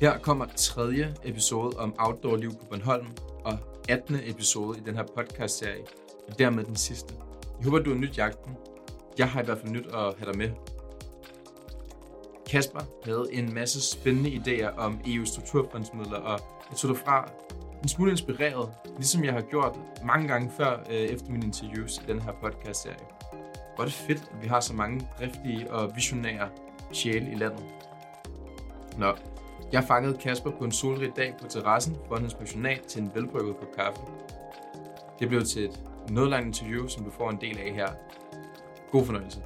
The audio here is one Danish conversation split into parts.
Her kommer tredje episode om outdoor-liv på Bornholm, og 18. episode i den her podcast-serie, og dermed den sidste. Jeg håber, du har nyt jagten. Jeg har i hvert fald nyt at have dig med. Kasper havde en masse spændende idéer om EU's strukturfondsmidler, og jeg tog derfra en smule inspireret, ligesom jeg har gjort mange gange før øh, efter mine interviews i den her podcast-serie. Hvor er det fedt, at vi har så mange driftige og visionære sjæle i landet. Nå, jeg fangede Kasper på en solrig dag på terrassen foran hans pensionat til en velbrygget kop kaffe. Det blev til et noget langt interview, som du får en del af her. God fornøjelse.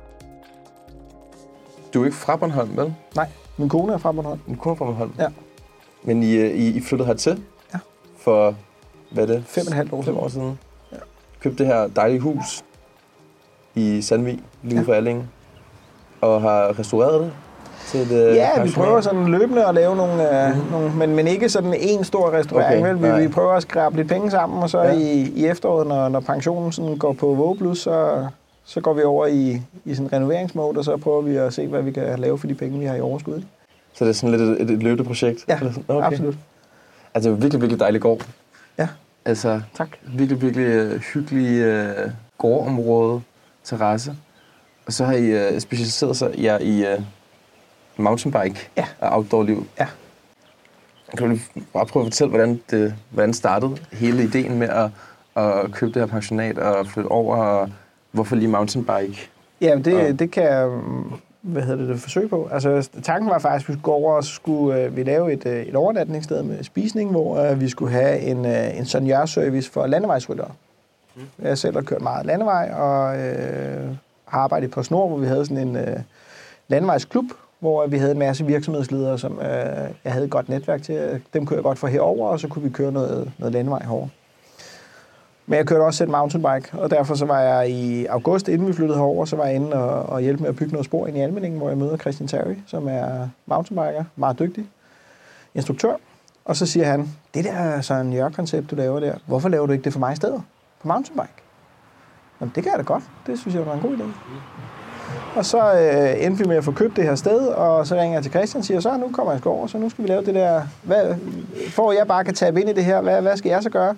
Du er ikke fra Bornholm, vel? Nej, min kone er fra Bornholm. Din kone er fra Bornholm? Ja. Men I, øh, I, I flyttede hertil? Ja. For, hvad er det? Fem og et halvt år Fem siden. år siden? Ja. Købte det her dejlige hus i Sandvig, lige Ja. for Alling, og har restaureret det til et øh, Ja, vi prøver sådan løbende at lave nogle, øh, Mhm. nogle men, men ikke sådan en stor restaurering. Okay, vel? Vi, vi prøver at skrabe lidt penge sammen, og så Ja. i, i efteråret, når, når pensionen sådan går på vågeblus, så, så går vi over i, i sådan renoveringsmode, og så prøver vi at se, hvad vi kan lave for de penge, vi har i overskud. Så det er sådan lidt et, et, et løbende projekt? Ja, sådan? Absolut. Altså, det er virkelig, virkelig dejlig gård. Ja. Altså, Tak. virkelig, virkelig øh, hyggelig øh, gårdområde, terrasse. Og så har I øh, specialiseret sig ja, i øh, mountainbike Ja. og outdoor-liv. Ja. Kan du lige bare prøve at fortælle, hvordan det hvordan startede hele ideen med at, at købe det her pensionat og flytte over, og hvorfor lige mountainbike? Ja, det, Og- det kan jeg hvad hedder det, det forsøge på. Altså, tanken var faktisk, at vi skulle gå over og så skulle øh, vi lave et, øh, et overnatningssted med spisning, hvor øh, vi skulle have en, øh, en seniorservice for landevejsryttere. Mm. Jeg selv har kørt meget landevej, og øh, har arbejdet på Snor, hvor vi havde sådan en øh, landvejsklub, hvor vi havde en masse virksomhedsledere, som øh, jeg havde et godt netværk til. Dem kunne jeg godt få herover, og så kunne vi køre noget, noget landvej herover. Men jeg kørte også selv mountainbike, og derfor så var jeg i august, inden vi flyttede herover, så var jeg inde og, og hjælpe med at bygge noget spor ind i Almeningen, hvor jeg møder Christian Terry, som er mountainbiker, meget dygtig instruktør. Og så siger han, det der sådan en jørg-koncept, du laver der, hvorfor laver du ikke det for mig i stedet? På mountainbike? Jamen, det kan jeg da godt. Det synes jeg var en god idé. Og så øh, endte vi med at få købt det her sted, og så ringer jeg til Christian og siger, så nu kommer jeg sgu over, så nu skal vi lave det der. Hvad, for at jeg bare kan tabe ind i det her, hvad, hvad skal jeg så gøre?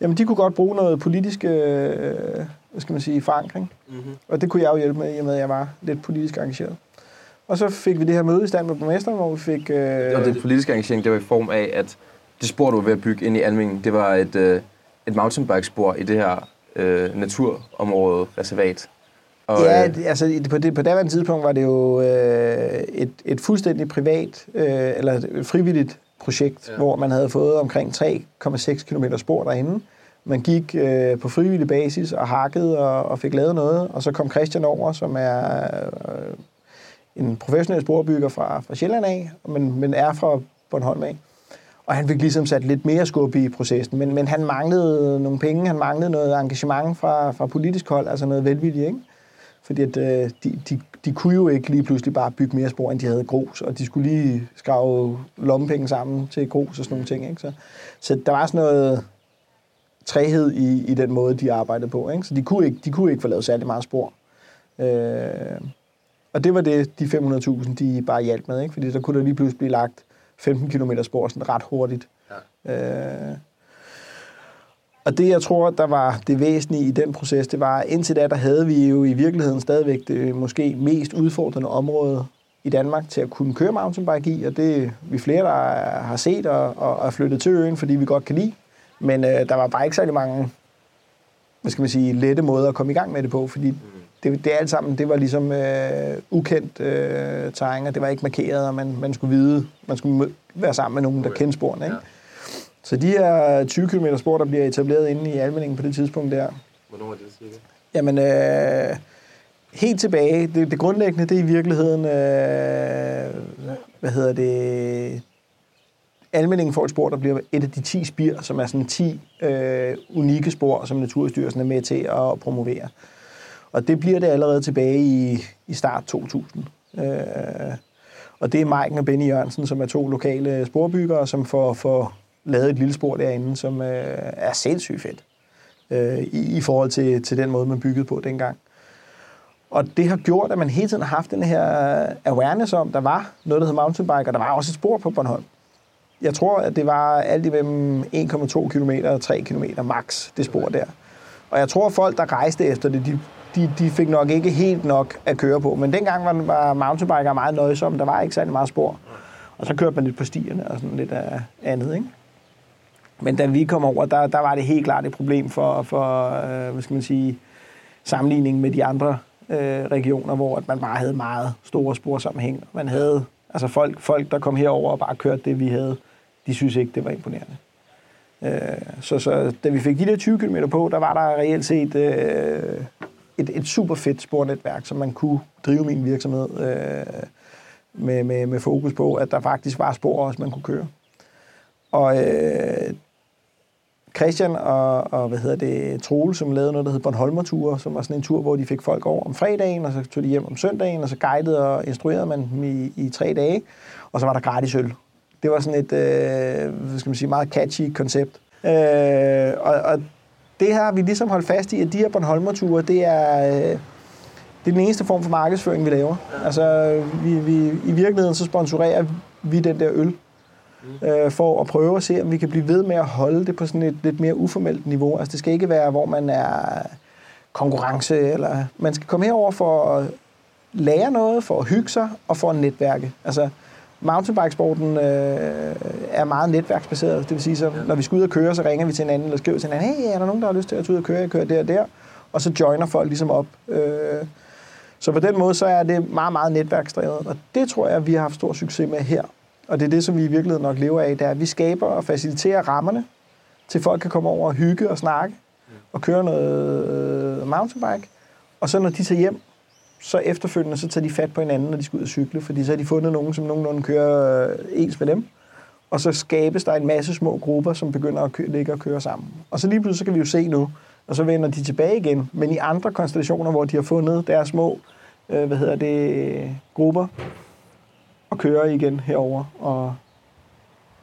Jamen, de kunne godt bruge noget politisk, øh, hvad skal man sige, forankring. Mm-hmm. Og det kunne jeg jo hjælpe med, i og med, at jeg var lidt politisk engageret. Og så fik vi det her møde i stand med borgmesteren, hvor vi fik... Øh, Og det politiske engagering, det var i form af, at det spor, du var ved at bygge ind i Almingen, det var et, øh, et mountainbike-spor i det her øh, naturområde, reservat. Og, Ja, øh, det- altså på, det, på daværende tidspunkt var det jo øh, et, et fuldstændig privat, øh, eller et frivilligt projekt, ja. hvor man havde fået omkring 3,6 km spor derinde. Man gik øh, på frivillig basis og hakkede og, og fik lavet noget, og så kom Christian over, som er øh, en professionel sporbygger fra, fra Sjælland af, men, men er fra Bornholm af. Og han fik ligesom sat lidt mere skub i processen, men, men han manglede nogle penge, han manglede noget engagement fra, fra politisk hold, altså noget velvilje, ikke? Fordi at, øh, de, de, de kunne jo ikke lige pludselig bare bygge mere spor, end de havde grus, og de skulle lige skrave lommepenge sammen til grus og sådan nogle ting. Ikke? Så, så der var sådan noget træhed i, i den måde, de arbejdede på. Ikke? Så de kunne, ikke, de kunne ikke få lavet særlig meget spor. Øh, og det var det, de 500.000, de bare hjalp med. Ikke? Fordi der kunne der lige pludselig blive lagt 15 km spor sådan ret hurtigt. Ja. Øh, og det, jeg tror, der var det væsentlige i den proces, det var, indtil da, der havde vi jo i virkeligheden stadigvæk det måske mest udfordrende område i Danmark til at kunne køre mountainbike i, og det er vi flere, der har set og, og er flyttet til øen, fordi vi godt kan lide. Men øh, der var bare ikke særlig mange, hvad skal man sige, lette måder at komme i gang med det på, fordi det, det alt sammen, det var ligesom øh, ukendt øh, terræn, og det var ikke markeret, og man, man skulle vide, man skulle være sammen med nogen, der kendte sporene, ikke? Ja. Så de her 20 km spor, der bliver etableret inde i Almeningen på det tidspunkt der, Hvornår er det cirka? jamen øh, helt tilbage, det, det grundlæggende, det er i virkeligheden, øh, hvad hedder det, Almeningen får et spor, der bliver et af de 10 spir, som er sådan 10 øh, unikke spor, som Naturstyrelsen er med til at promovere. Og det bliver det allerede tilbage i, i start 2000. Øh, og det er Maiken og Benny Jørgensen, som er to lokale sporbyggere, som får, får lavet et lille spor derinde, som øh, er sindssygt fedt øh, i, i forhold til, til den måde, man byggede på dengang. Og det har gjort, at man hele tiden har haft den her awareness om, der var noget, der hed mountainbike, og der var også et spor på Bornholm. Jeg tror, at det var alt imellem 1,2 km og 3 km max, det spor der. Og jeg tror, at folk, der rejste efter det, de, de, de fik nok ikke helt nok at køre på. Men dengang var, var mountainbiker meget nøjsomme. Der var ikke særlig meget spor. Og så kørte man lidt på stierne og sådan lidt af andet, ikke? Men da vi kom over, der, der var det helt klart et problem for, for øh, hvad skal man sige, sammenligning med de andre øh, regioner, hvor at man bare havde meget store sporsammenhæng. Man havde, altså folk, folk, der kom herover og bare kørte det, vi havde, de synes ikke, det var imponerende. Øh, så, så da vi fik de der 20 km på, der var der reelt set øh, et, et super fedt spornetværk, som man kunne drive min virksomhed øh, med, med, med fokus på, at der faktisk var spor også, man kunne køre. Og øh, Christian og, og hvad hedder det, Troel, som lavede noget, der hed Bornholmer-tur, som var sådan en tur, hvor de fik folk over om fredagen, og så tog de hjem om søndagen, og så guidede og instruerede man dem i, i tre dage, og så var der gratis øl. Det var sådan et, øh, hvad skal man sige, meget catchy koncept. Øh, og, og det har vi ligesom holdt fast i, at de her Bornholmer-ture, det er, øh, det er den eneste form for markedsføring, vi laver. Altså, vi, vi, i virkeligheden så sponsorerer vi den der øl, øh, for at prøve at se, om vi kan blive ved med at holde det på sådan et lidt mere uformelt niveau. Altså, det skal ikke være, hvor man er konkurrence, eller man skal komme herover for at lære noget, for at hygge sig og for at netværke. Altså, mountainbikesporten øh, er meget netværksbaseret. Det vil sige, så når vi skal ud og køre, så ringer vi til hinanden eller skriver til hinanden, hey, er der nogen, der har lyst til at tage ud og køre? Jeg kører der og der. Og så joiner folk ligesom op. Øh, så på den måde, så er det meget, meget netværksdrevet. Og det tror jeg, vi har haft stor succes med her. Og det er det, som vi i virkeligheden nok lever af, det er, at vi skaber og faciliterer rammerne, til folk kan komme over og hygge og snakke, og køre noget øh, mountainbike. Og så når de tager hjem, så efterfølgende, så tager de fat på hinanden, når de skal ud og cykle, fordi så har de fundet nogen, som nogenlunde kører øh, ens med dem. Og så skabes der en masse små grupper, som begynder at køre, ligge og køre sammen. Og så lige pludselig så kan vi jo se nu, og så vender de tilbage igen, men i andre konstellationer, hvor de har fundet deres små, øh, hvad hedder det, grupper, og kører igen herover og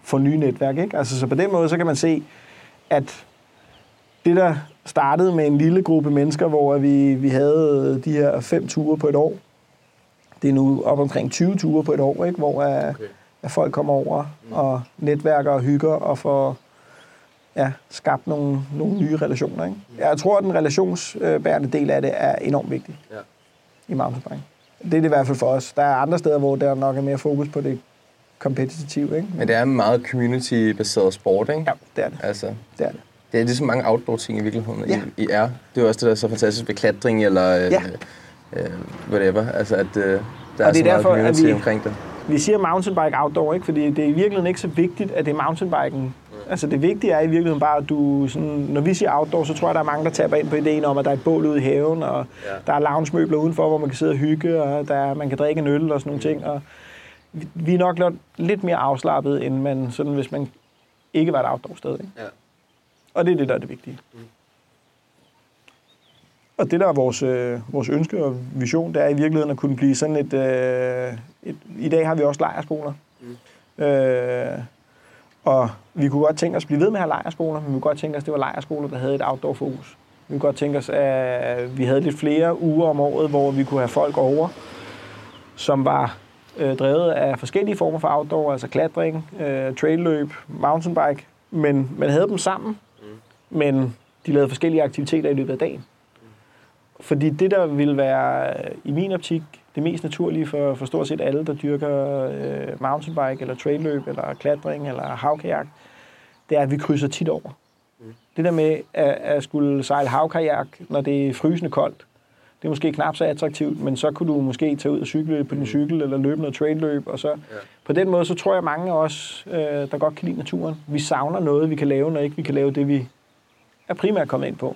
får nye netværk. Ikke? Altså, så på den måde, så kan man se, at det, der startede med en lille gruppe mennesker, hvor vi, vi havde de her fem ture på et år, det er nu op omkring 20 ture på et år, ikke? hvor at, okay. at folk kommer over og netværker og hygger og får ja, skabt nogle, nogle nye relationer. Ikke? Mm. Jeg tror, at den relationsbærende del af det er enormt vigtig ja. i mountainbike. Det er det i hvert fald for os. Der er andre steder, hvor der nok er mere fokus på det kompetitive. Ikke? Men det er en meget community-baseret sport, ikke? Ja, det er det. Altså, det er det. Det er ligesom mange outdoor-ting i virkeligheden, ja. I, I er. Det er også det, der er så fantastisk ved klatring eller ja. øh, øh, whatever. Altså, at øh, der og er, det er så derfor, meget community vi, omkring det. Vi siger mountainbike outdoor, ikke? fordi det er i virkeligheden ikke så vigtigt, at det er mountainbiken. Altså det vigtige er i virkeligheden bare, at du, sådan, når vi siger outdoor, så tror jeg, der er mange, der taber ind på ideen om, at der er et bål ude i haven, og ja. der er lounge-møbler udenfor, hvor man kan sidde og hygge, og der er, man kan drikke en øl og sådan nogle ting. Og vi er nok lidt mere afslappet, end man, sådan, hvis man ikke var et outdoor-sted. Ikke? Ja. Og det er det, der er det vigtige. Mm. Og det, der er vores, øh, vores ønske og vision, det er i virkeligheden at kunne blive sådan et... Øh, et I dag har vi også lejerskoler. Mm. Øh, og vi kunne godt tænke os at blive ved med at have lejerskoler, men vi kunne godt tænke os, at det var lejerskoler, der havde et outdoor-fokus. Vi kunne godt tænke os, at vi havde lidt flere uger om året, hvor vi kunne have folk over, som var øh, drevet af forskellige former for outdoor, altså klatring, øh, trailløb, mountainbike, men man havde dem sammen, mm. Men de lavede forskellige aktiviteter i løbet af dagen. Fordi det, der ville være i min optik det mest naturlige for, for stort set alle, der dyrker øh, mountainbike, eller trailløb, eller klatring, eller havkajak, det er, at vi krydser tit over. Det der med at, at skulle sejle havkajak, når det er frysende koldt, det er måske knap så attraktivt, men så kunne du måske tage ud og cykle på din cykel, eller løbe noget trailløb, og så ja. på den måde, så tror jeg mange af os, øh, der godt kan lide naturen, vi savner noget, vi kan lave, når ikke vi kan lave det, vi er primært kommet ind på.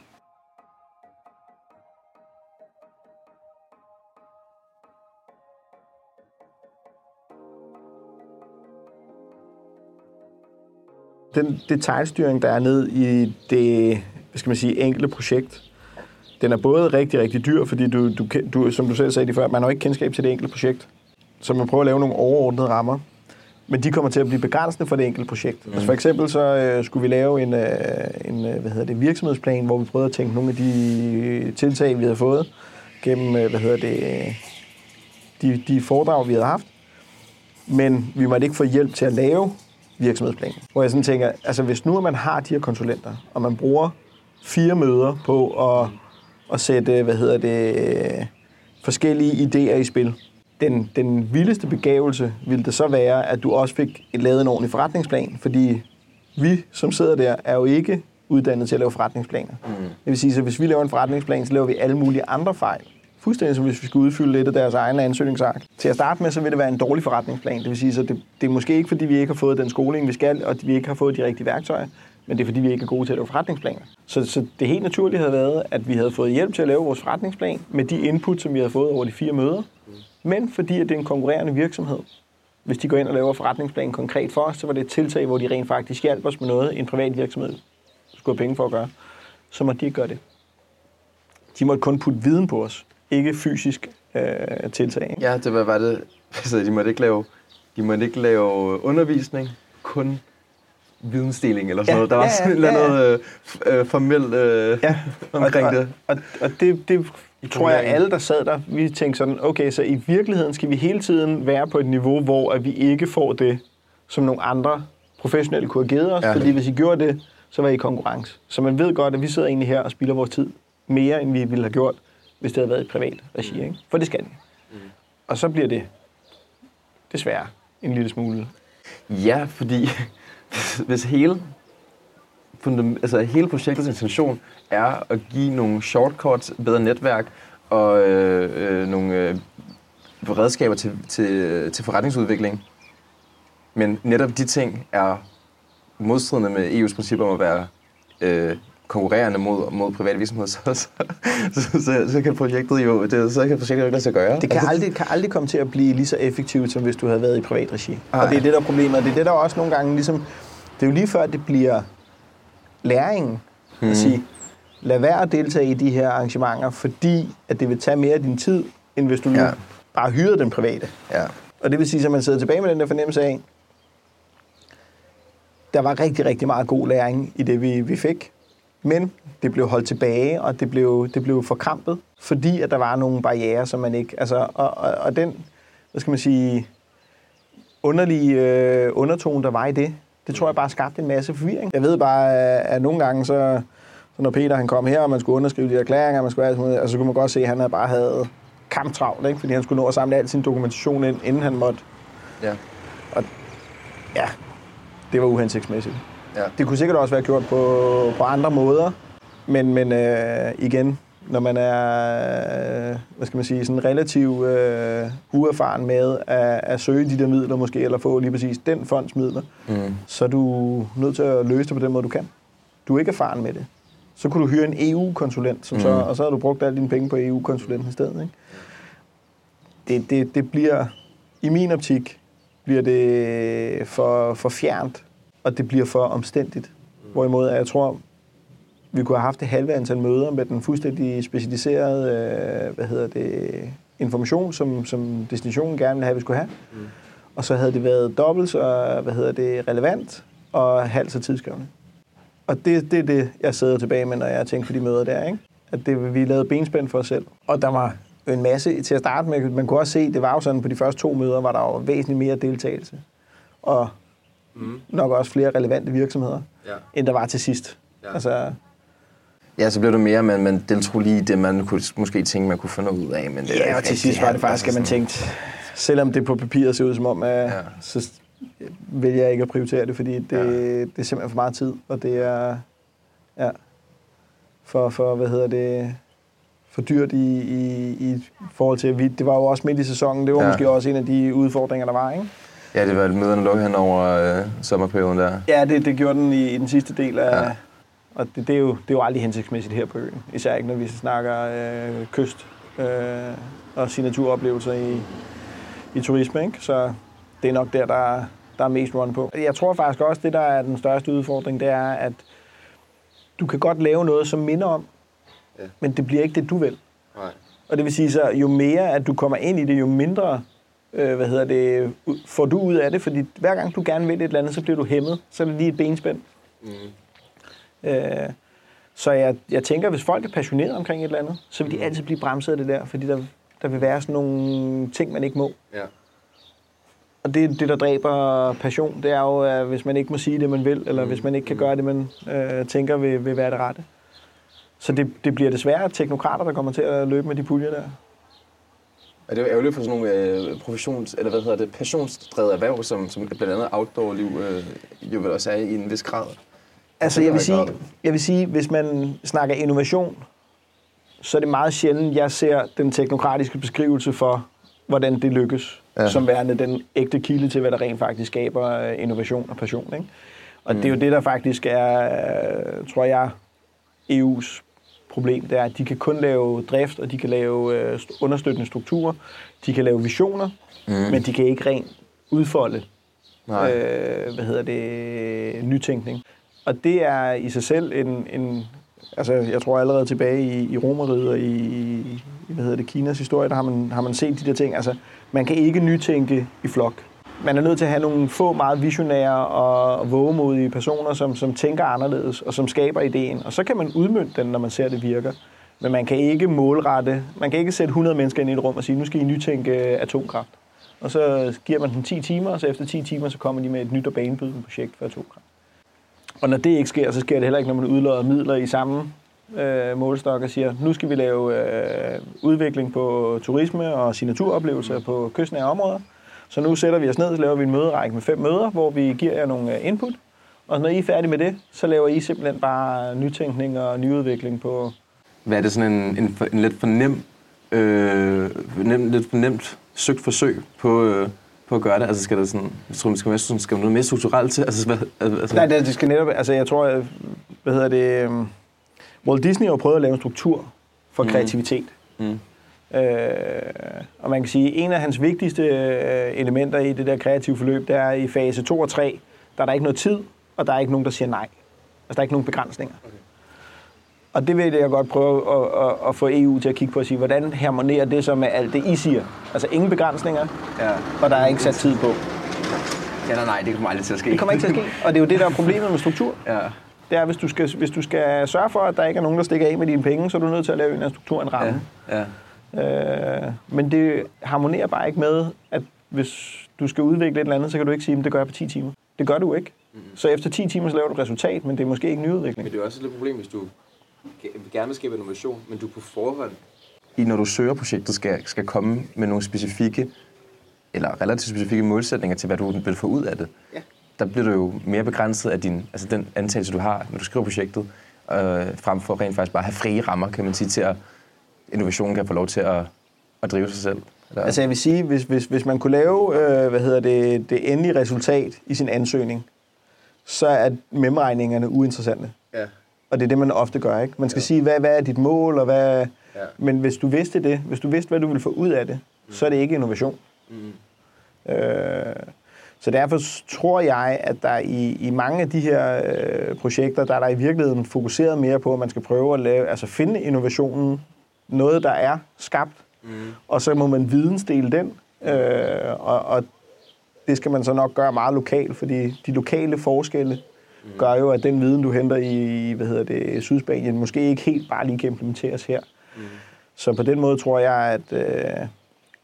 den detaljstyring, der er ned i det hvad skal man sige, enkelte projekt, den er både rigtig, rigtig dyr, fordi du, du, du, som du selv sagde det før, man har ikke kendskab til det enkelte projekt. Så man prøver at lave nogle overordnede rammer. Men de kommer til at blive begrænsende for det enkelte projekt. Mm. Altså for eksempel så øh, skulle vi lave en, øh, en øh, hvad hedder det, virksomhedsplan, hvor vi prøvede at tænke nogle af de tiltag, vi havde fået gennem øh, hvad hedder det, de, de foredrag, vi havde haft. Men vi måtte ikke få hjælp til at lave virksomhedsplanen. Hvor jeg sådan tænker, altså hvis nu man har de her konsulenter, og man bruger fire møder på at, at sætte, hvad hedder det, forskellige idéer i spil. Den, den vildeste begævelse ville det så være, at du også fik lavet en ordentlig forretningsplan, fordi vi, som sidder der, er jo ikke uddannet til at lave forretningsplaner. Mm. Det vil sige, at hvis vi laver en forretningsplan, så laver vi alle mulige andre fejl. Fuldstændig som hvis vi skulle udfylde lidt af deres egen ansøgningsark. Til at starte med, så vil det være en dårlig forretningsplan. Det vil sige, at det, det er måske ikke, fordi vi ikke har fået den skoling, vi skal, og vi ikke har fået de rigtige værktøjer, men det er, fordi vi ikke er gode til at lave forretningsplaner. Så, så det helt naturlige havde været, at vi havde fået hjælp til at lave vores forretningsplan med de input, som vi havde fået over de fire møder. Men fordi at det er en konkurrerende virksomhed, hvis de går ind og laver forretningsplanen konkret for os, så var det et tiltag, hvor de rent faktisk hjalp os med noget, en privat virksomhed skulle have penge for at gøre, så må de ikke gøre det. De måtte kun putte viden på os, ikke fysisk øh, tiltag. Ja, det var, var det. Altså, de måtte ikke lave, de måtte ikke lave undervisning, kun vidensdeling eller sådan ja, noget. Der var ja, sådan ja, ja. noget øh, formelt øh, ja. omkring og, det. Og, og, og det, det tror jeg, alle, der sad der, vi tænkte sådan, okay, så i virkeligheden skal vi hele tiden være på et niveau, hvor at vi ikke får det, som nogle andre professionelle kunne have givet os. Ja. Fordi hvis I gjorde det, så var I i konkurrence. Så man ved godt, at vi sidder egentlig her og spilder vores tid mere, end vi ville have gjort, hvis det havde været et privat regi. Ikke? For det skal det. Mm. Og så bliver det desværre en lille smule. Ja, fordi hvis hele, altså hele projektets intention er at give nogle shortcuts, bedre netværk og øh, øh, nogle øh, redskaber til, til, til forretningsudvikling, men netop de ting er modstridende med EU's principper om at være øh, konkurrerende mod, mod private virksomheder, så, så, så, så, så kan projektet jo, det, så kan projektet jo ikke lade sig gøre. Det kan, altså, aldrig, kan aldrig komme til at blive lige så effektivt, som hvis du havde været i privat regi. Ej. Og det er det, der er problemet. Og det er det, der også nogle gange ligesom... Det er jo lige før, det bliver læringen. Hmm. At sige, lad være at deltage i de her arrangementer, fordi at det vil tage mere af din tid, end hvis du ja. bare hyrede den private. Ja. Og det vil sige, at man sidder tilbage med den der fornemmelse af, der var rigtig, rigtig meget god læring i det, vi, vi fik. Men det blev holdt tilbage, og det blev, det blev forkrampet, fordi at der var nogle barriere, som man ikke... Altså, og, og, og den, hvad skal man sige, underlige øh, undertone, der var i det, det tror jeg bare skabte en masse forvirring. Jeg ved bare, at nogle gange, så, så når Peter han kom her, og man skulle underskrive de erklæringer, man skulle, altså, så kunne man godt se, at han havde bare havde kamptravlt, ikke? fordi han skulle nå at samle al sin dokumentation ind, inden han måtte. Ja. Og ja, det var uhensigtsmæssigt. Ja. Det kunne sikkert også være gjort på, på andre måder, men, men øh, igen, når man er øh, hvad skal man sige, sådan relativt øh, uerfaren med at, at søge de der midler måske, eller få lige præcis den fonds midler, mm. så er du nødt til at løse det på den måde, du kan. Du er ikke erfaren med det. Så kunne du hyre en EU-konsulent, som mm. så, og så har du brugt alle dine penge på EU-konsulenten i stedet. Ikke? Det, det, det bliver, i min optik, bliver det for, for fjernt, og det bliver for omstændigt. Hvorimod jeg tror, vi kunne have haft det halve antal møder med den fuldstændig specialiserede øh, hvad hedder det, information, som, som destinationen gerne ville have, vi skulle have. Mm. Og så havde det været dobbelt så hvad hedder det, relevant og halvt så tidskrævende. Og det, det er det, jeg sidder tilbage med, når jeg tænker på de møder der. Ikke? At det, vi lavede benspænd for os selv. Og der var en masse til at starte med. Man kunne også se, det var jo sådan, på de første to møder, var der jo væsentligt mere deltagelse. Og mm. nok også flere relevante virksomheder, ja. end der var til sidst. Ja. Altså, Ja, så blev det mere, men man deltog lige det, man kunne måske tænke, man kunne få noget ud af. Men det ja, og til sidst var det faktisk, at man tænkte, selvom det på papiret ser ud som om, at, ja. så vil jeg ikke at prioritere det, fordi det, ja. det er simpelthen for meget tid, og det er ja, for, for hvad hedder det, for dyrt i, i, i forhold til, at vi, det var jo også midt i sæsonen, det var ja. måske også en af de udfordringer, der var, ikke? Ja, det var møderne lukket hen over øh, sommerperioden der. Ja, det, det gjorde den i, i den sidste del af... Ja. Og det, det, er jo, det er jo aldrig hensigtsmæssigt her på øen. Især ikke, når vi snakker øh, kyst øh, og signaturoplevelser i, i turisme. Ikke? Så det er nok der, der, der er mest run på. Jeg tror faktisk også, det der er den største udfordring, det er, at du kan godt lave noget, som minder om, ja. men det bliver ikke det, du vil. Nej. Og det vil sige så, jo mere at du kommer ind i det, jo mindre øh, hvad hedder det, får du ud af det, fordi hver gang du gerne vil et eller andet, så bliver du hæmmet. Så er det lige et benspænd. Mm. Øh, Så jeg, jeg tænker, hvis folk er passionerede omkring et eller andet, så vil de altid blive bremset af det der, fordi der, der vil være sådan nogle ting, man ikke må. Ja. Og det, det, der dræber passion, det er jo, at hvis man ikke må sige det, man vil, eller hvis man ikke kan gøre det, man øh, tænker vil, vil være det rette. Så det, det bliver desværre teknokrater, der kommer til at løbe med de puljer der. Og det er jo ærgerligt for sådan nogle øh, professions, eller hvad hedder det, passionsdrevet erhverv, som, som blandt andet outdoor-liv øh, jo vel også er i en vis grad. Altså, jeg vil, sige, jeg vil sige, hvis man snakker innovation, så er det meget sjældent, jeg ser den teknokratiske beskrivelse for, hvordan det lykkes, Ja. som værende den ægte kilde til, hvad der rent faktisk skaber øh, innovation og passion. Ikke? Og mm. det er jo det, der faktisk er, øh, tror jeg, EU's problem. Det er, at de kan kun lave drift, og de kan lave øh, st- understøttende strukturer, de kan lave visioner, mm. men de kan ikke rent udfolde Nej. øh, hvad hedder det, nytænkning. Og det er i sig selv en, en altså jeg tror allerede tilbage i, i Romeriet og i, i, hvad hedder det, Kinas historie, der har man, har man set de der ting. Altså, man kan ikke nytænke i flok. Man er nødt til at have nogle få meget visionære og vågemodige personer, som, som tænker anderledes og som skaber ideen. Og så kan man udmønte den, når man ser, det virker. Men man kan ikke målrette, man kan ikke sætte 100 mennesker ind i et rum og sige, nu skal I nytænke atomkraft. Og så giver man dem 10 timer, og så efter 10 timer, så kommer de med et nyt og banebrydende projekt for atomkraft. Og når det ikke sker, så sker det heller ikke, når man udlodder midler i samme øh, målestok og siger, nu skal vi lave øh, udvikling på turisme og signaturoplevelser på kystnære områder. Så nu sætter vi os ned, så laver vi en møderække med fem møder, hvor vi giver jer nogle øh, input. Og når I er færdige med det, så laver I simpelthen bare nytænkning og nyudvikling på... Hvad er det sådan en, en, for- en lidt for nem, øh, nem, lidt for nemt søgt forsøg på, øh, på at gøre det? Altså skal der sådan, jeg tror, man skal, sådan, skal man noget mere strukturelt til? Altså, hvad, altså, Nej, det, det skal netop... Altså, jeg tror, øh, hvad hedder det... øh, Walt Disney har jo prøvet at lave en struktur for Mhm. kreativitet. Mm. Øh, og man kan sige, at en af hans vigtigste øh, elementer i det der kreative forløb, det er i fase 2 og 3, der er der ikke noget tid, og der er ikke nogen, der siger nej. Altså, der er ikke nogen begrænsninger. Okay. Og det vil jeg godt prøve at, at, at få EU til at kigge på og sige, hvordan harmonerer det så med alt det, I siger? Altså, ingen begrænsninger, Ja. og der er ikke sat tid på. ja, nej, nej, det kommer aldrig til at ske. Det kommer ikke til at ske, og det er jo det, der er problemet med struktur. Ja. Det er, hvis du, skal, hvis du skal sørge for, at der ikke er nogen, der stikker af med dine penge, så er du nødt til at lave en struktur, en ramme. Ja. ja. Øh, men det harmonerer bare ikke med, at hvis du skal udvikle et eller andet, så kan du ikke sige, at det gør jeg på 10 timer. Det gør du ikke. Så efter 10 timer, så laver du et resultat, men det er måske ikke nyudvikling. Men det er også et lidt problem, hvis du gerne vil skabe innovation, men du på forhånd... I, når du søger projektet, skal, skal komme med nogle specifikke, eller relativt specifikke målsætninger til, hvad du vil få ud af det. Ja. Der bliver du jo mere begrænset af din, altså den antagelse, du har, når du skriver projektet, øh, frem for rent faktisk bare at have frie rammer, kan man sige, til at innovationen kan få lov til at, at drive sig selv. Eller, Altså jeg vil sige, hvis, hvis, hvis man kunne lave øh, hvad hedder det, det endelige resultat i sin ansøgning, så er memregningerne uinteressante. ja. Og det er det, man ofte gør. ikke. Man skal ja. sige, hvad, hvad er dit mål, og hvad... Ja. Men hvis du vidste det, hvis du vidste, hvad du ville få ud af det, mm. så er det ikke innovation. Mm. Øh, så derfor tror jeg, at der i, i mange af de her øh, projekter, der er der i virkeligheden fokuseret mere på, at man skal prøve at lave, altså finde innovationen, noget, der er skabt, Mm. og så må man vidensdele den, øh, og, og det skal man så nok gøre meget lokalt, fordi de lokale forskelle. Gør jo, at den viden, du henter i hvad hedder det, Sydspanien, måske ikke helt bare lige kan implementeres her. Mm. Så på den måde tror jeg, at, øh,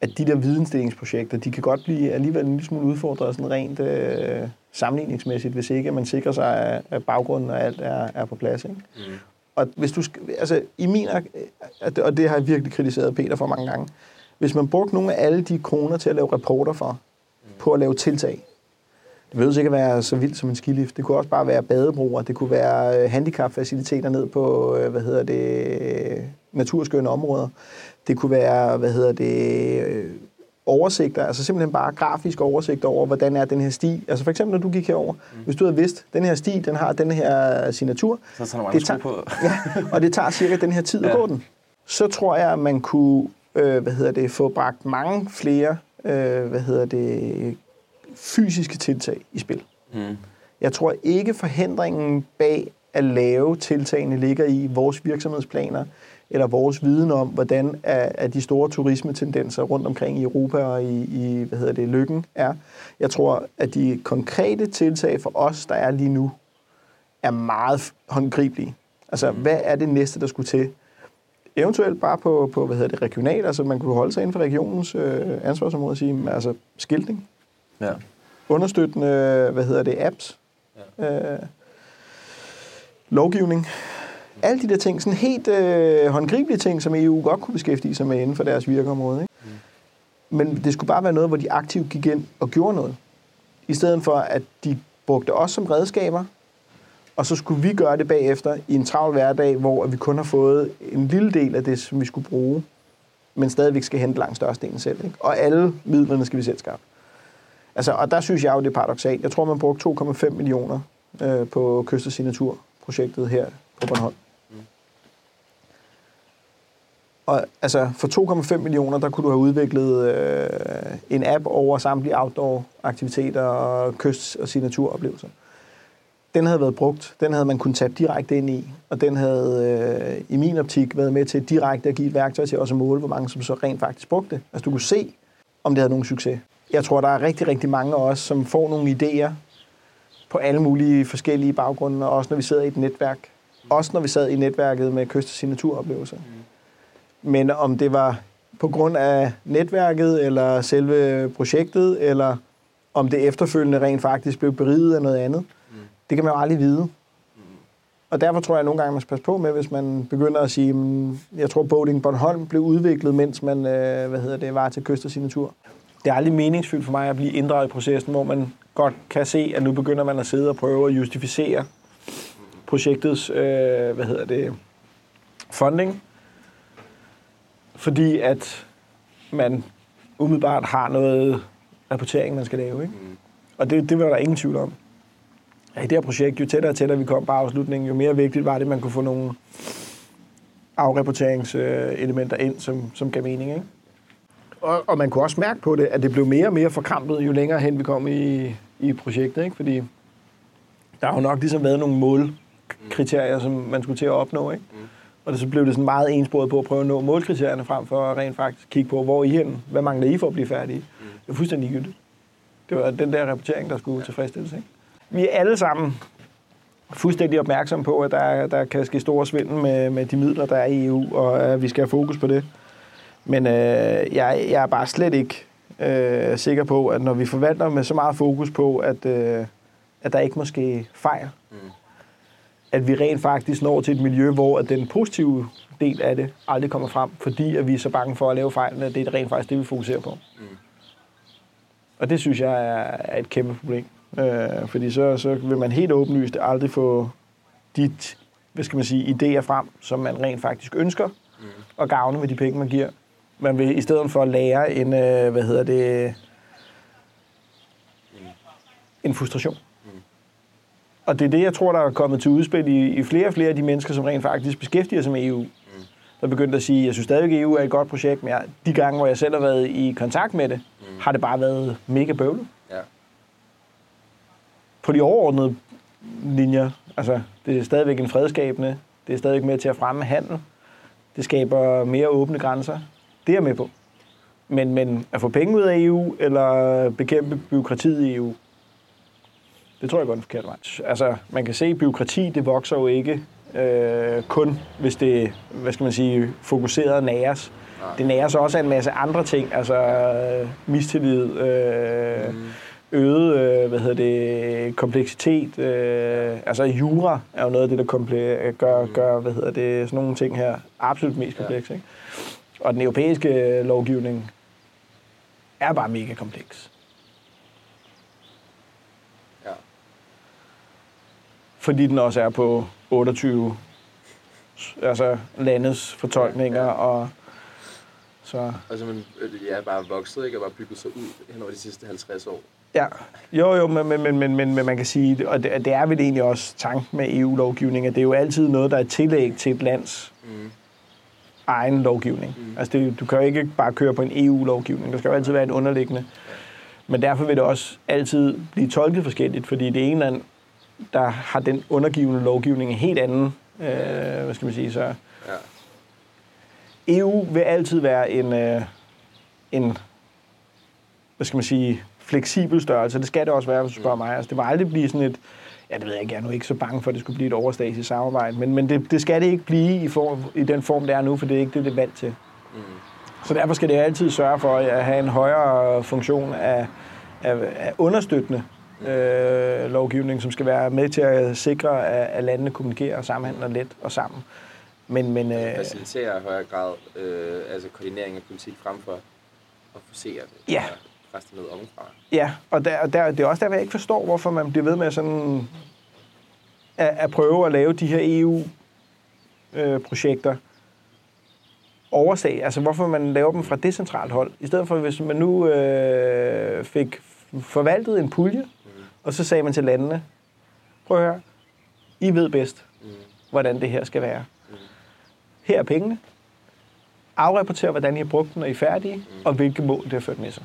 at de der vidensdelingsprojekter, de kan godt blive alligevel en lille smule udfordret sådan rent øh, sammenligningsmæssigt, hvis ikke man sikrer sig, at, baggrunden og alt er, er på plads. Ikke? Mm. Og hvis du altså i min, og det har jeg virkelig kritiseret Peter for mange gange, hvis man brugte nogle af alle de kroner til at lave rapporter for, på at lave tiltag, det behøver ikke at være så vildt som en skilift. Det kunne også bare være badebroer, det kunne være øh, handicapfaciliteter ned på, øh, hvad hedder det, naturskønne områder. Det kunne være, hvad hedder det, øh, oversigter, altså simpelthen bare grafisk oversigt over, hvordan er den her sti. Altså for eksempel, når du gik herover, mm. hvis du havde vidst, den her sti, den har den her signatur, Så tager det tager, på. ja, og det tager cirka den her tid at Ja. gå den. Så tror jeg, at man kunne øh, hvad hedder det, få bragt mange flere øh, hvad hedder det, fysiske tiltag i spil. Mm. Jeg tror ikke, forhindringen bag at lave tiltagene ligger i vores virksomhedsplaner, eller vores viden om, hvordan er, er de store turismetendenser rundt omkring i Europa og i, i hvad hedder det, lykken er. Jeg tror, at de konkrete tiltag for os, der er lige nu, er meget håndgribelige. Altså, hvad er det næste, der skulle til? Eventuelt bare på, på hvad hedder det, regional, altså man kunne holde sig inden for regionens øh, ansvarsområde og sige, altså skiltning, Ja. understøttende, hvad hedder det, apps, ja. øh, lovgivning. Alle de der ting, sådan helt øh, håndgribelige ting, som EU godt kunne beskæftige sig med inden for deres virkeområde. Ikke? Mm. Men det skulle bare være noget, hvor de aktivt gik ind og gjorde noget. I stedet for, at de brugte os som redskaber, og så skulle vi gøre det bagefter i en travl hverdag, hvor vi kun har fået en lille del af det, som vi skulle bruge, men stadigvæk skal hente langt størstedelen selv. Ikke? Og alle midlerne skal vi selv skaffe. Altså, og der synes jeg jo, det er paradoxalt. Jeg tror, man brugte 2,5 millioner øh, på Kyst- og Signaturprojektet her på Bornholm. Mm. Og altså, for 2,5 millioner, der kunne du have udviklet øh, en app over samtlige outdoor-aktiviteter og kyst- og signaturoplevelser. Den havde været brugt, den havde man kunnet tage direkte ind i, og den havde øh, i min optik været med til direkte at give et værktøj til også at måle, hvor mange som så rent faktisk brugte det. Altså du kunne se, om det havde nogen succes. Jeg tror, der er rigtig, rigtig mange af os, som får nogle idéer på alle mulige forskellige baggrunde, og også når vi sidder i et netværk. Også når vi sad i netværket med kyst- og signaturoplevelser. Men om det var på grund af netværket, eller selve projektet, eller om det efterfølgende rent faktisk blev beriget af noget andet, det kan man jo aldrig vide. Og derfor tror jeg at nogle gange, man skal passe på med, hvis man begynder at sige, mm, jeg tror, Boating Bornholm blev udviklet, mens man øh, hvad hedder det, var til kyst og signatur. Det er aldrig meningsfyldt for mig at blive inddraget i processen, hvor man godt kan se, at nu begynder man at sidde og prøve at justificere projektets øh, hvad hedder det, funding, fordi at man umiddelbart har noget rapportering, man skal lave. Ikke? Mm. Og det, det var der ingen tvivl om. Ja, I det her projekt, jo tættere og tættere vi kom på afslutningen, jo mere vigtigt var det, at man kunne få nogle afrapporteringselementer ind, som, som gav mening. Ikke? Og, og man kunne også mærke på det, at det blev mere og mere forkrampet, jo længere hen vi kom i, i projektet. Ikke? Fordi der har jo nok ligesom været nogle målkriterier, som man skulle til at opnå. Ikke? Og det, så blev det sådan meget ensporet på at prøve at nå målkriterierne frem for at rent faktisk kigge på, hvor I hen? Hvad mangler I for at blive færdige? Det er fuldstændig ligegyldigt. Det var den der rapportering, der skulle tilfredsstilles. Ikke? Vi er alle sammen fuldstændig opmærksomme på, at der, der kan ske store svindel med, med de midler, der er i EU, og at vi skal have fokus på det. Men øh, jeg, jeg er bare slet ikke øh, sikker på, at når vi forvalter med så meget fokus på, at, øh, at der ikke må ske fejl, mm. at vi rent faktisk når til et miljø, hvor at den positive del af det aldrig kommer frem, fordi at vi er så bange for at lave fejl, at det er rent faktisk det, vi fokuserer på. Mm. Og det synes jeg er, er et kæmpe problem. Øh, fordi så, så vil man helt åbenlyst aldrig få de hvad skal man sige, idéer frem, som man rent faktisk ønsker, mm. og gavne med de penge, man giver. Man vil i stedet for at lære en, øh, hvad hedder det, en frustration. Og det er det, jeg tror, der er kommet til udspil i, i flere og flere af de mennesker, som rent faktisk beskæftiger sig med EU. Mm. Der begyndte at sige, jeg synes stadig, at EU er et godt projekt, men jeg, de gange, hvor jeg selv har været i kontakt med det, mm. har det bare været mega bøvlet. Ja. På de overordnede linjer, altså det er stadigvæk en fredskabende, det er stadigvæk med til at fremme handel, det skaber mere åbne grænser. Det er jeg med på. Men, men at få penge ud af EU, eller bekæmpe byråkratiet i EU, det tror jeg går den forkerte vej. Altså, man kan se, at byråkrati, det vokser jo ikke øh, kun, hvis det, hvad skal man sige, fokuseret næres. Det næres også af en masse andre ting, altså øh, mistillid, øh, mm. øget, øh, hvad hedder det, kompleksitet. Øh, altså jura er jo noget af det, der komple- gør, gør, hvad hedder det, sådan nogle ting her absolut mest komplekse. Ikke? Og den europæiske lovgivning er bare mega kompleks. Ja. fordi den også er på 28 altså landes fortolkninger, Ja, ja. og så, Altså, man, jeg er bare vokset, ikke? Og bare bygget sig ud hen over de sidste 50 år. ja. Jo, jo, men, men, men, men, men, men man kan sige, og det, det er vel egentlig også tanken med EU-lovgivning, at det er jo altid noget, der er tillæg til et lands Mm. Egen lovgivning. Mm. Altså, det, du kan jo ikke bare køre på en EU-lovgivning. Der skal jo altid være en underliggende. Men derfor vil det også altid blive tolket forskelligt, fordi det ene land, der har den undergivende lovgivning en helt anden, øh, hvad skal man sige, så Ja. EU vil altid være en, øh, en hvad skal man sige, fleksibel størrelse. Det skal det også være, hvis du spørger mig. Altså, det må aldrig blive sådan et, ja, det ved jeg ikke, jeg er nu ikke så bange for, at det skulle blive et overstatsligt samarbejde, men, men det, det skal det ikke blive i, form, i den form, det er nu, for det er ikke det, det er valgt til. Mm. Så derfor skal det altid sørge for at have en højere funktion af, af, af understøttende øh, lovgivning, som skal være med til at sikre, at, at landene kommunikerer og samhandler let og sammen. Men, men, øh, Facilitere i højere grad øh, altså koordinering af politik frem for at forsere det. Ja. Og presse det ned ovenfra. Ja, og der, der, det er også der, jeg ikke forstår, hvorfor man bliver ved med sådan at, at prøve at lave de her EU-projekter oversag. Altså, hvorfor man laver dem fra decentralt hold. I stedet for, hvis man nu øh, fik forvaltet en pulje, og så sagde man til landene, prøv at høre, I ved bedst, hvordan det her skal være. Her er pengene. Afrapporter, hvordan I har brugt den, når I er færdige, og hvilke mål det har ført med sig.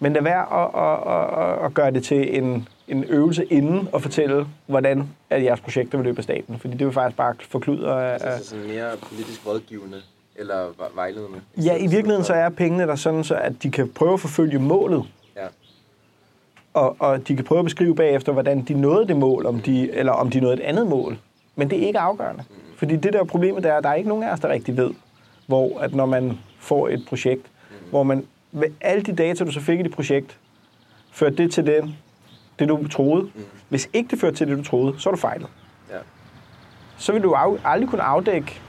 Men lad være at, at, at, at gøre det til en, en øvelse inden og fortælle, hvordan at jeres projekter vil løbe af staten. Fordi det vil faktisk bare forkludre af... Altså sådan mere politisk rådgivende eller ve- vejledende. Ja, i virkeligheden så er pengene der sådan, så at de kan prøve at forfølge målet, Ja. og, og de kan prøve at beskrive bagefter, hvordan de nåede det mål, om de, eller om de nåede et andet mål. Men det er ikke afgørende. Fordi det der problemet der er, at der er ikke nogen af os, der rigtig ved, hvor at når man får et projekt, hvor man med alle de data, du så fik i dit projekt, førte det til det, det du troede. Hvis ikke det førte til det, du troede, så er du fejlet. Ja. Så vil du af, aldrig kunne afdække,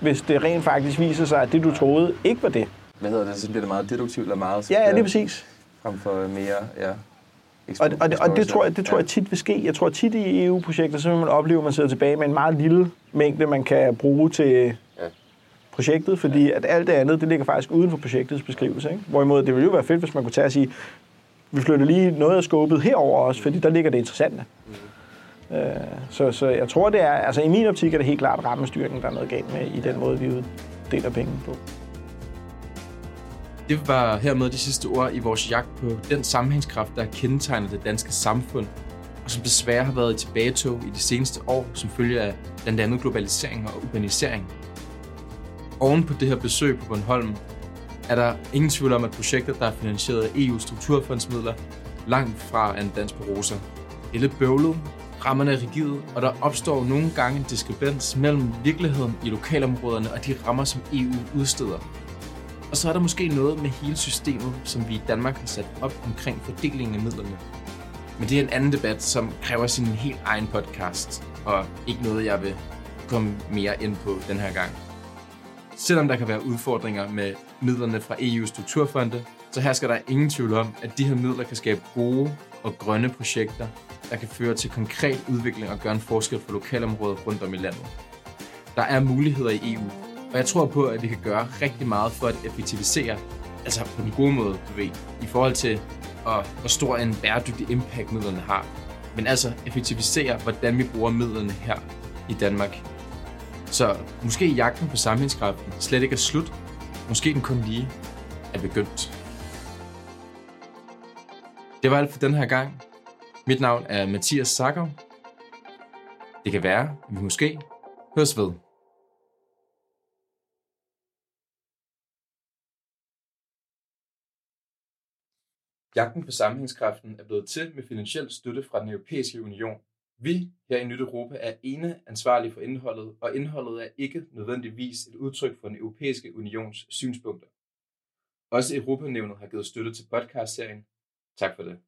hvis det rent faktisk viser sig, at det, du troede, ikke var det. Hvad hedder det? Så bliver det meget deduktivt eller meget... Ja, ja, det er præcis. Frem for mere, ja... Og, og, det, og det, tror jeg, det tror jeg tit vil ske. Jeg tror tit i EU-projekter, så vil man opleve, at man sidder tilbage med en meget lille mængde, man kan bruge til. Projektet, fordi at alt det andet, det ligger faktisk uden for projektets beskrivelse. Ikke? Hvorimod det ville jo være fedt, hvis man kunne tage og sige, vi flytter lige noget af skåbet herover også, fordi der ligger det interessante. Øh, så, så jeg tror, det er, altså i min optik er det helt klart rammestyringen, der er noget galt med i den måde, vi uddeler penge på. Det var hermed de sidste ord i vores jagt på den sammenhængskraft, der kendetegner det danske samfund, og som desværre har været i tilbagetog i de seneste år, som følge af blandt andet globalisering og urbanisering. Oven på det her besøg på Bornholm, er der ingen tvivl om, at projekter, der er finansieret af EU's strukturfondsmidler, langt fra er en dans på roser. Det er lidt bøvlet, rammerne er rigide, og der opstår nogle gange en diskrepans mellem virkeligheden i lokalområderne og de rammer, som EU udsteder. Og så er der måske noget med hele systemet, som vi i Danmark har sat op omkring fordelingen af midlerne. Men det er en anden debat, som kræver sin helt egen podcast, og ikke noget, jeg vil komme mere ind på den her gang. Selvom der kan være udfordringer med midlerne fra EU's strukturfonde, så her skal der ingen tvivl om, at de her midler kan skabe gode og grønne projekter, der kan føre til konkret udvikling og gøre en forskel for lokalområder rundt om i landet. Der er muligheder i EU, og jeg tror på, at vi kan gøre rigtig meget for at effektivisere, altså på den gode måde, du ved, i forhold til, og, hvor stor en bæredygtig impact midlerne har. Men altså effektivisere, hvordan vi bruger midlerne her i Danmark. Så måske jagten på sammenhængskraften slet ikke er slut. Måske den kun lige er begyndt. Det var alt for den her gang. Mit navn er Mathias Sakker. Det kan være, at vi måske høres ved. Jagten på sammenhængskraften er blevet til med finansiel støtte fra den europæiske union. Vi her i Nyt Europa er ene ansvarlige for indholdet, og indholdet er ikke nødvendigvis et udtryk for den europæiske unions synspunkter. Også Europanævnet har givet støtte til podcastserien. Tak for det.